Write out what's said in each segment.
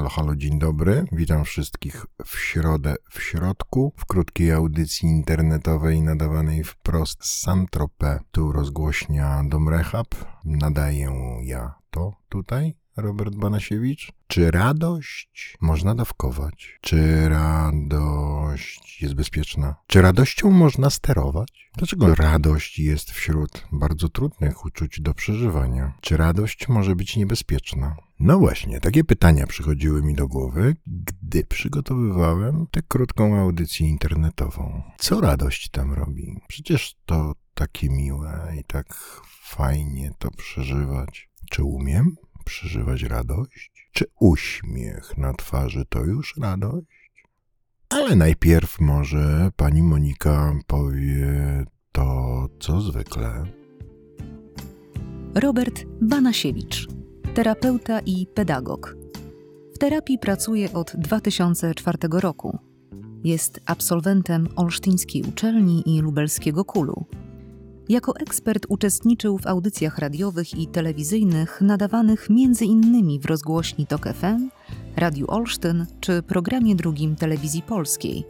Halo, halo, dzień dobry. Witam wszystkich w środę w środku, w krótkiej audycji internetowej nadawanej wprost z Saint-Tropez. Tu rozgłośnia Dom Rehab. Nadaję ja to tutaj, Robert Banasiewicz. Czy radość można dawkować? Czy radość jest bezpieczna? Czy radością można sterować? Dlaczego radość jest wśród bardzo trudnych uczuć do przeżywania? Czy radość może być niebezpieczna? No właśnie, takie pytania przychodziły mi do głowy, gdy przygotowywałem tę krótką audycję internetową. Co radość tam robi? Przecież to takie miłe i tak fajnie to przeżywać. Czy umiem przeżywać radość? Czy uśmiech na twarzy to już radość? Ale najpierw może pani Monika powie to, co zwykle. Robert Banasiewicz, terapeuta i pedagog. W terapii pracuje od 2004 roku. Jest absolwentem Olsztyńskiej Uczelni i Lubelskiego Kulu. Jako ekspert uczestniczył w audycjach radiowych i telewizyjnych nadawanych m.in. w rozgłośni TOK FM, Radiu Olsztyn czy programie drugim Telewizji Polskiej.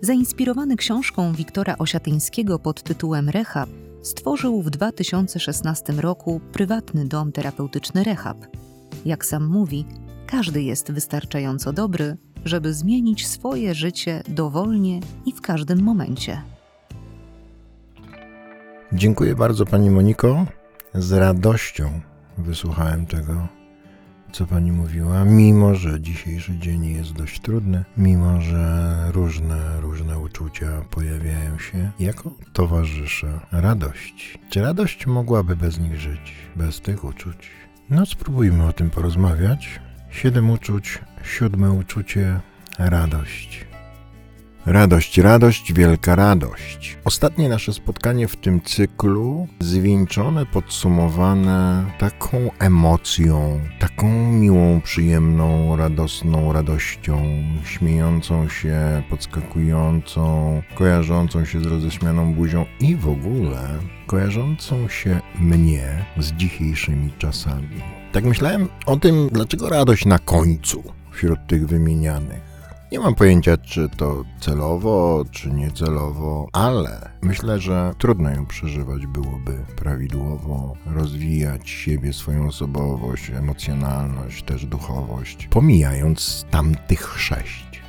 Zainspirowany książką Wiktora Osiatyńskiego pod tytułem Rehab, stworzył w 2016 roku prywatny dom terapeutyczny Rehab. Jak sam mówi, każdy jest wystarczająco dobry, żeby zmienić swoje życie dowolnie i w każdym momencie. Dziękuję bardzo Pani Moniko. Z radością wysłuchałem tego, co Pani mówiła, mimo że dzisiejszy dzień jest dość trudny, mimo że różne, różne uczucia pojawiają się jako towarzysze radości. Czy radość mogłaby bez nich żyć, bez tych uczuć? No, spróbujmy o tym porozmawiać. Siedem uczuć, siódme uczucie radość. Radość, radość, wielka radość. Ostatnie nasze spotkanie w tym cyklu zwieńczone, podsumowane taką emocją, taką miłą, przyjemną, radosną radością, śmiejącą się, podskakującą, kojarzącą się z roześmianą buzią i w ogóle kojarzącą się mnie z dzisiejszymi czasami. Tak myślałem o tym, dlaczego radość na końcu wśród tych wymienianych. Nie mam pojęcia, czy to celowo, czy niecelowo, ale myślę, że trudno ją przeżywać byłoby prawidłowo, rozwijać siebie, swoją osobowość, emocjonalność, też duchowość, pomijając tamtych sześć.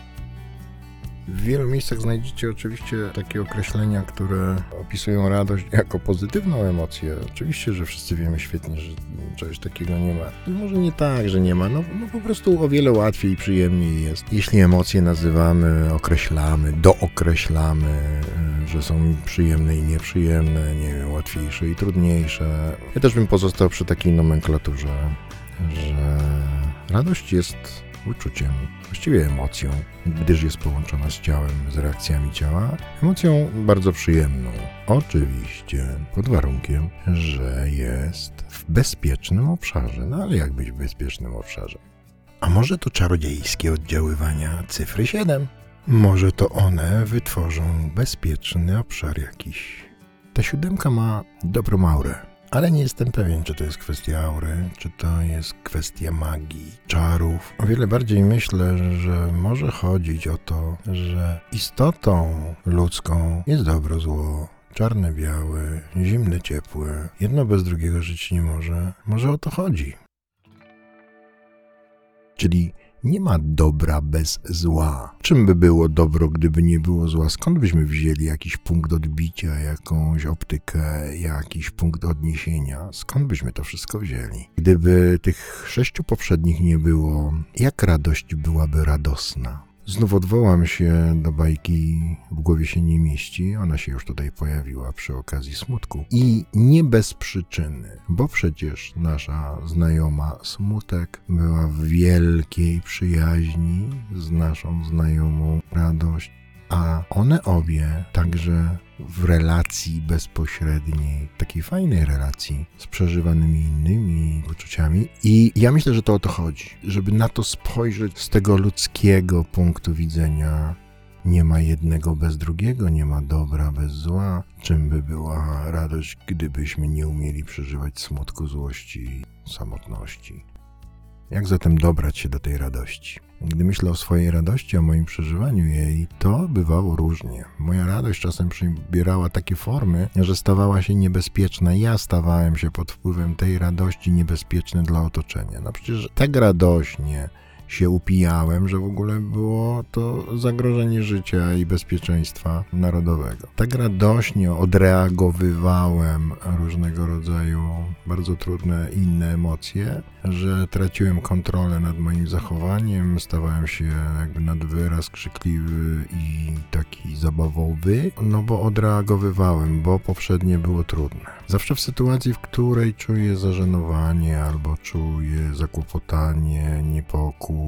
W wielu miejscach znajdziecie oczywiście takie określenia, które opisują radość jako pozytywną emocję. Oczywiście, że wszyscy wiemy świetnie, że czegoś takiego nie ma. I może nie tak, że nie ma, no, no po prostu o wiele łatwiej i przyjemniej jest. Jeśli emocje nazywamy, określamy, dookreślamy, y, że są przyjemne i nieprzyjemne, nie wiem, łatwiejsze i trudniejsze. Ja też bym pozostał przy takiej nomenklaturze, że radość jest uczuciem, właściwie emocją, gdyż jest połączona z ciałem, z reakcjami ciała. Emocją bardzo przyjemną. Oczywiście pod warunkiem, że jest w bezpiecznym obszarze. No ale jak być w bezpiecznym obszarze? A może to czarodziejskie oddziaływania cyfry 7? Może to one wytworzą bezpieczny obszar jakiś. Ta siódemka ma dobrą aurę. Ale nie jestem pewien, czy to jest kwestia aury, czy to jest kwestia magii, czarów. O wiele bardziej myślę, że może chodzić o to, że istotą ludzką jest dobro, zło, czarne, białe, zimne, ciepłe. Jedno bez drugiego żyć nie może. Może o to chodzi. Czyli nie ma dobra bez zła. Czym by było dobro, gdyby nie było zła? Skąd byśmy wzięli jakiś punkt odbicia, jakąś optykę, jakiś punkt odniesienia? Skąd byśmy to wszystko wzięli? Gdyby tych sześciu poprzednich nie było, jak radość byłaby radosna? Znów odwołam się do bajki W głowie się nie mieści. Ona się już tutaj pojawiła przy okazji smutku. I nie bez przyczyny, bo przecież nasza znajoma smutek była w wielkiej przyjaźni z naszą znajomą radość a one obie także w relacji bezpośredniej, takiej fajnej relacji z przeżywanymi innymi uczuciami. I ja myślę, że to o to chodzi, żeby na to spojrzeć z tego ludzkiego punktu widzenia. Nie ma jednego bez drugiego, nie ma dobra bez zła. Czym by była radość, gdybyśmy nie umieli przeżywać smutku, złości, samotności? Jak zatem dobrać się do tej radości? Gdy myślę o swojej radości, o moim przeżywaniu jej, to bywało różnie. Moja radość czasem przybierała takie formy, że stawała się niebezpieczna. Ja stawałem się pod wpływem tej radości niebezpieczny dla otoczenia. No przecież tak radośnie się upijałem, że w ogóle było to zagrożenie życia i bezpieczeństwa narodowego. Tak radośnie odreagowywałem różnego rodzaju bardzo trudne inne emocje, że traciłem kontrolę nad moim zachowaniem, stawałem się jakby nad wyraz krzykliwy i taki zabawowy, no bo odreagowywałem, bo poprzednie było trudne. Zawsze w sytuacji, w której czuję zażenowanie albo czuję zakłopotanie, niepokój,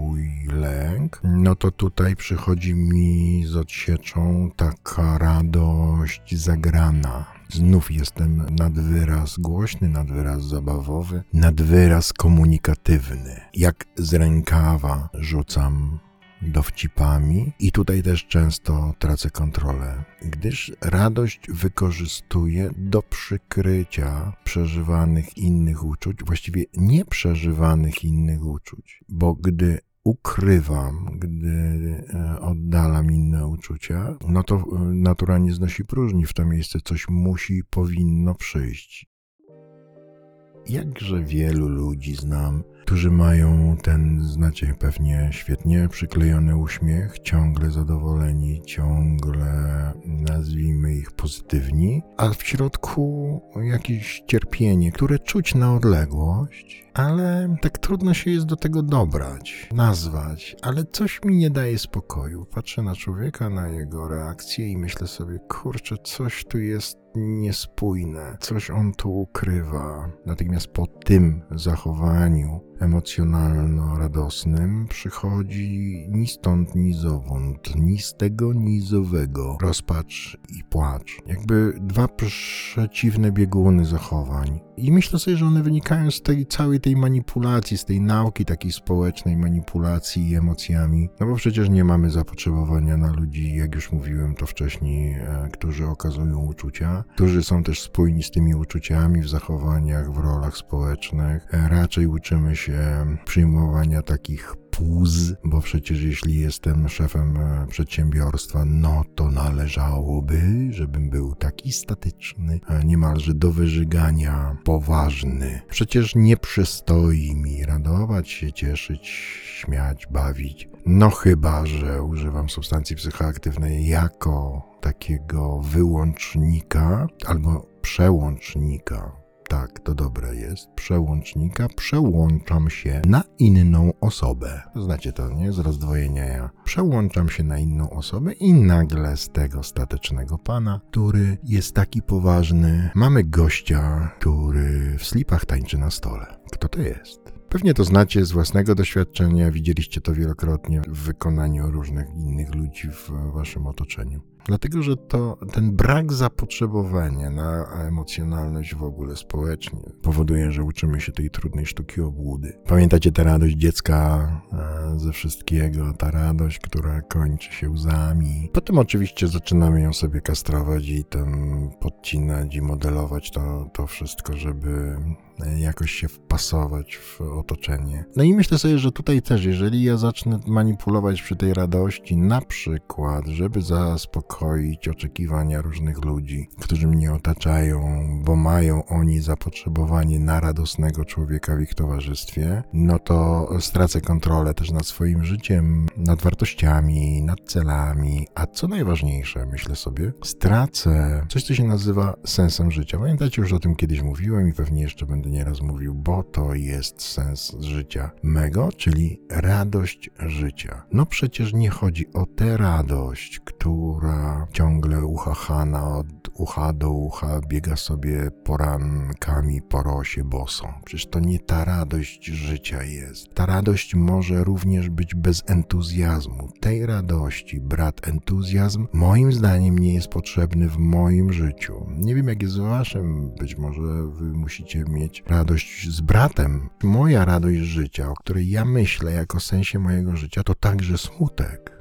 lęk, no to tutaj przychodzi mi z odsieczą taka radość zagrana. Znów jestem nad wyraz głośny, nad wyraz zabawowy, nad wyraz komunikatywny. Jak z rękawa rzucam dowcipami i tutaj też często tracę kontrolę, gdyż radość wykorzystuję do przykrycia przeżywanych innych uczuć, właściwie nieprzeżywanych innych uczuć, bo gdy ukrywam, gdy e, oddalam inne uczucia, no to e, natura nie znosi próżni. W to miejsce coś musi, powinno przyjść. Jakże wielu ludzi znam, którzy mają ten, znacie pewnie świetnie przyklejony uśmiech, ciągle zadowoleni, ciągle nazwijmy ich pozytywni, a w środku jakieś cierpienie, które czuć na odległość, ale tak trudno się jest do tego dobrać, nazwać, ale coś mi nie daje spokoju. Patrzę na człowieka, na jego reakcję i myślę sobie, kurczę, coś tu jest niespójne, coś on tu ukrywa. Natychmiast po tym zachowaniu emocjonalno-radosnym przychodzi ni stąd, ni zowąd, ni z tego, ni z owego rozpacz i płacz. Jakby dwa przeciwne bieguny zachowań. I myślę sobie, że one wynikają z tej całej tej manipulacji, z tej nauki takiej społecznej manipulacji emocjami. No bo przecież nie mamy zapotrzebowania na ludzi, jak już mówiłem to wcześniej, e, którzy okazują uczucia, którzy są też spójni z tymi uczuciami w zachowaniach, w rolach społecznych. E, Raczej uczymy się przyjmowania takich puz, bo przecież jeśli jestem szefem e, przedsiębiorstwa, no to należałoby, żebym był taki statyczny, a niemalże do wyżygania poważny. Przecież nie przystoi mi radować się, cieszyć, śmiać, bawić. No chyba, że używam substancji psychoaktywnej jako takiego wyłącznika albo przełącznika tak, to dobre jest, przełącznika, przełączam się na inną osobę. Znacie to, nie? Z rozdwojenia ja. Przełączam się na inną osobę i nagle z tego statecznego pana, który jest taki poważny, mamy gościa, który w slipach tańczy na stole. Kto to jest? Pewnie to znacie z własnego doświadczenia, widzieliście to wielokrotnie w wykonaniu różnych innych ludzi w waszym otoczeniu. Dlatego, że to ten brak zapotrzebowania na emocjonalność w ogóle społecznie powoduje, że uczymy się tej trudnej sztuki obłudy. Pamiętacie tę radość dziecka e, ze wszystkiego, ta radość, która kończy się łzami. Potem oczywiście zaczynamy ją sobie kastrować i tam podcinać i modelować to, to wszystko, żeby jakoś się wpasować w otoczenie. No i myślę sobie, że tutaj też, jeżeli ja zacznę manipulować przy tej radości, na przykład, żeby zaspokoić oczekiwania różnych ludzi, którzy mnie otaczają, bo mają oni zapotrzebowanie na radosnego człowieka w ich towarzystwie, no to stracę kontrolę też nad swoim życiem, nad wartościami, nad celami, a co najważniejsze, myślę sobie, stracę coś, co się nazywa sensem życia. Pamiętacie, już o tym kiedyś mówiłem i pewnie jeszcze będę nieraz mówił, bo to jest sens życia mego, czyli radość życia. No przecież nie chodzi o tę radość, która ciągle uchachana od ucha do ucha biega sobie porankami po rosie bosą. Przecież to nie ta radość życia jest. Ta radość może również być bez entuzjazmu. Tej radości brat entuzjazm moim zdaniem nie jest potrzebny w moim życiu. Nie wiem jak jest waszym, być może wy musicie mieć radość z bratem. Moja radość życia, o której ja myślę jako sensie mojego życia, to także smutek.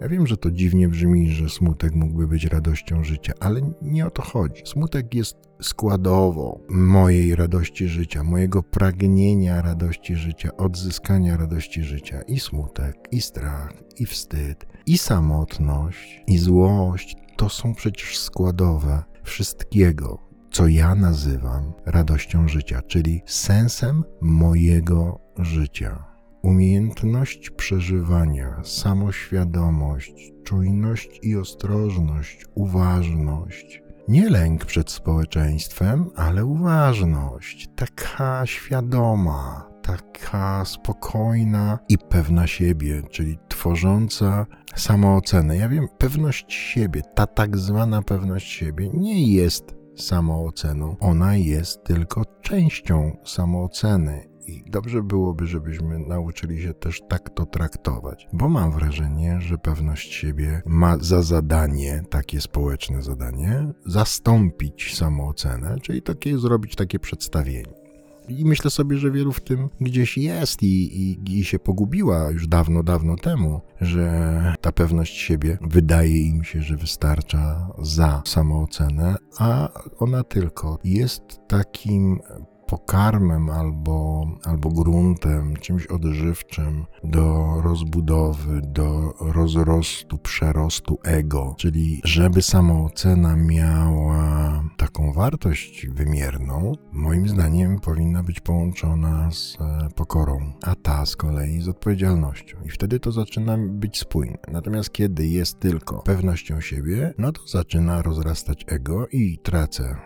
Ja wiem, że to dziwnie brzmi, że smutek mógłby być radością życia, ale nie o to chodzi. Smutek jest składową mojej radości życia, mojego pragnienia radości życia, odzyskania radości życia. I smutek, i strach, i wstyd, i samotność, i złość to są przecież składowe wszystkiego, co ja nazywam radością życia, czyli sensem mojego życia. Umiejętność przeżywania, samoświadomość, czujność i ostrożność, uważność. Nie lęk przed społeczeństwem, ale uważność, taka świadoma, taka spokojna i pewna siebie, czyli tworząca samoocenę. Ja wiem, pewność siebie, ta tak zwana pewność siebie nie jest samooceną, ona jest tylko częścią samooceny i dobrze byłoby, żebyśmy nauczyli się też tak to traktować, bo mam wrażenie, że pewność siebie ma za zadanie, takie społeczne zadanie, zastąpić samoocenę, czyli takie zrobić takie przedstawienie. I myślę sobie, że wielu w tym gdzieś jest i, i, i, się pogubiła już dawno, dawno temu, że ta pewność siebie wydaje im się, że wystarcza za samoocenę, a ona tylko jest takim pokarmem albo, albo gruntem, czymś odżywczym do rozbudowy, do rozrostu, przerostu ego. Czyli, żeby samoocena miała taką wartość wymierną, moim zdaniem powinna być połączona z e, pokorą, a ta z kolei z odpowiedzialnością. I wtedy to zaczyna być spójne. Natomiast kiedy jest tylko pewnością siebie, no to zaczyna rozrastać ego i tracę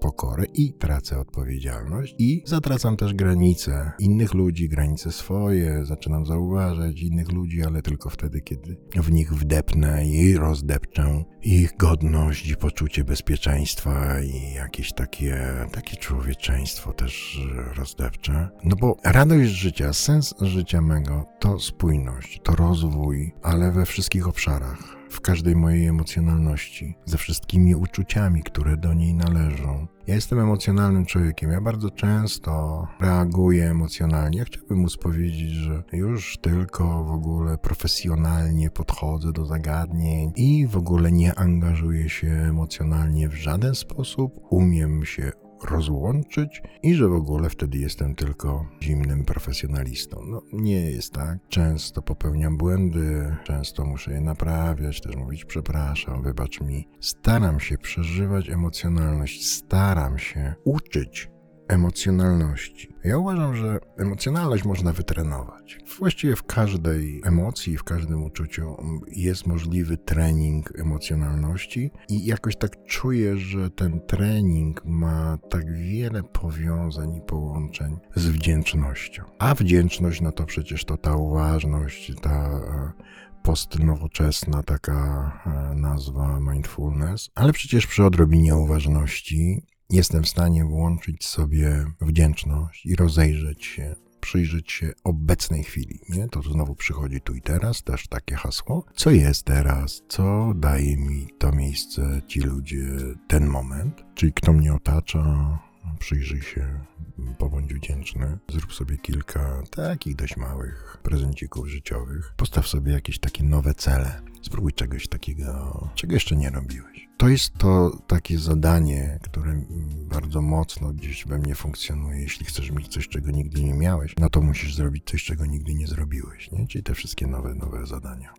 pokorę i tracę odpowiedzialność i zatracam też granice innych ludzi, granice swoje, zaczynam zauważać innych ludzi, ale tylko wtedy, kiedy w nich wdepnę i rozdepczę ich godność i poczucie bezpieczeństwa i jakieś takie, takie człowieczeństwo też rozdepczę. No bo radość życia, sens życia mego to spójność, to rozwój, ale we wszystkich obszarach w każdej mojej emocjonalności, ze wszystkimi uczuciami, które do niej należą. Ja jestem emocjonalnym człowiekiem. Ja bardzo często reaguję emocjonalnie. Ja chciałbym móc powiedzieć, że już tylko w ogóle profesjonalnie podchodzę do zagadnień i w ogóle nie angażuję się emocjonalnie w żaden sposób. Umiem się rozłączyć i że w ogóle wtedy jestem tylko zimnym profesjonalistą. No nie jest tak. Często popełniam błędy, często muszę je naprawiać, też mówić przepraszam, wybacz mi. Staram się przeżywać emocjonalność, staram się uczyć emocjonalności. Ja uważam, że emocjonalność można wytrenować. Właściwie w każdej emocji, w każdym uczuciu jest możliwy trening emocjonalności i jakoś tak czuję, że ten trening ma tak wiele powiązań i połączeń z wdzięcznością. A wdzięczność, no to przecież to ta uważność, ta e, postnowoczesna taka e, nazwa mindfulness, ale przecież przy odrobinie uważności jestem w stanie włączyć sobie wdzięczność i rozejrzeć się, przyjrzeć się obecnej chwili. Nie? To znowu przychodzi tu i teraz, też takie hasło. Co jest teraz? Co daje mi to miejsce, ci ludzie, ten moment? Czyli kto mnie otacza? Przyjrzyj się, pobądź wdzięczny. Zrób sobie kilka takich dość małych prezencików życiowych. Postaw sobie jakieś takie nowe cele. Spróbuj czegoś takiego, czego jeszcze nie robiłeś. To jest to takie zadanie, które bardzo mocno gdzieś we mnie funkcjonuje. Jeśli chcesz mieć coś, czego nigdy nie miałeś, no to musisz zrobić coś, czego nigdy nie zrobiłeś. Nie? Czyli te wszystkie nowe, nowe zadania.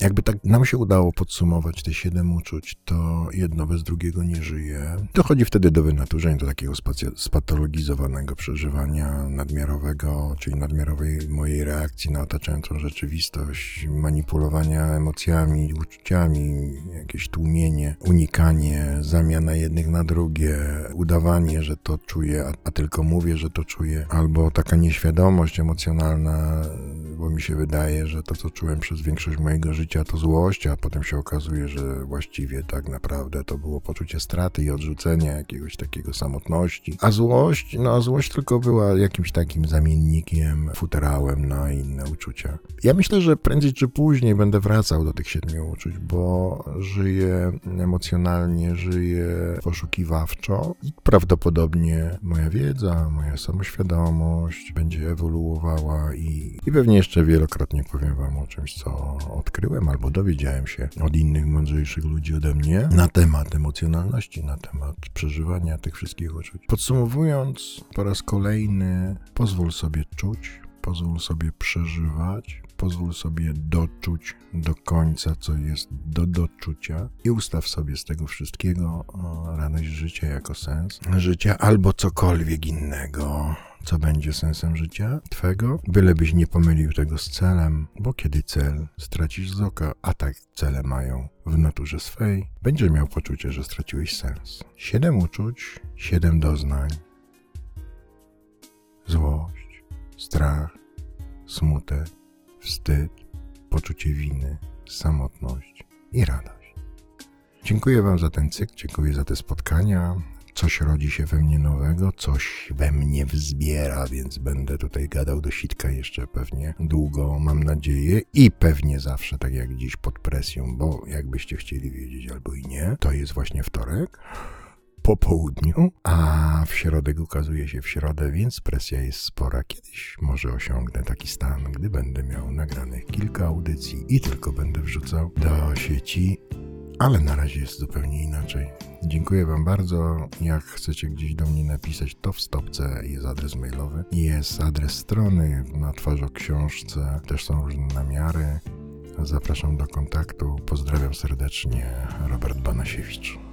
Jakby tak nam się udało podsumować te siedem uczuć, to jedno bez drugiego nie żyje. Dochodzi wtedy do wynaturzenia, do takiego spatologizowanego przeżywania nadmiarowego, czyli nadmiarowej mojej reakcji na otaczającą rzeczywistość, manipulowania emocjami, uczuciami, jakieś tłumienie, unikanie, zamiana jednych na drugie, udawanie, że to czuję, a, a tylko mówię, że to czuję, albo taka nieświadomość emocjonalna, bo mi się wydaje, że to, co czułem przez większość mojego życia, życia to złość, a potem się okazuje, że właściwie tak naprawdę to było poczucie straty i odrzucenia jakiegoś takiego samotności. A złość, no a złość tylko była jakimś takim zamiennikiem, futerałem na inne uczucia. Ja myślę, że prędzej czy później będę wracał do tych siedmiu uczuć, bo żyję emocjonalnie, żyję poszukiwawczo i prawdopodobnie moja wiedza, moja samoświadomość będzie ewoluowała i, i pewnie jeszcze jeszcze wielokrotnie powiem Wam o czymś, co odkryłem albo dowiedziałem się od innych mądrzejszych ludzi ode mnie na temat emocjonalności, na temat przeżywania tych wszystkich uczuć. Podsumowując, po raz kolejny pozwól sobie czuć, pozwól sobie przeżywać, pozwól sobie doczuć do końca, co jest do doczucia i ustaw sobie z tego wszystkiego radość życia jako sens życia albo cokolwiek innego, co będzie sensem życia twego, bylebyś nie pomylił tego z celem, bo kiedy cel stracisz z oka, a tak cele mają w naturze swej, będziesz miał poczucie, że straciłeś sens. Siedem uczuć, siedem doznań. Złość, strach, smutek, wstyd, poczucie winy, samotność i radość. Dziękuję Wam za ten cykl, dziękuję za te spotkania. Coś rodzi się we mnie nowego, coś we mnie wzbiera, więc będę tutaj gadał do sitka jeszcze pewnie długo, mam nadzieję, i pewnie zawsze, tak jak dziś, pod presją, bo jakbyście chcieli wiedzieć albo i nie, to jest właśnie wtorek po południu, a w środek ukazuje się w środę, więc presja jest spora. Kiedyś może osiągnę taki stan, gdy będę miał nagranych kilka audycji i tylko będę wrzucał do sieci, ale na razie jest zupełnie inaczej. Dziękuję Wam bardzo. Jak chcecie gdzieś do mnie napisać, to w stopce jest adres mailowy, jest adres strony, na twarzoksiążce też są różne namiary. Zapraszam do kontaktu. Pozdrawiam serdecznie. Robert Banasiewicz.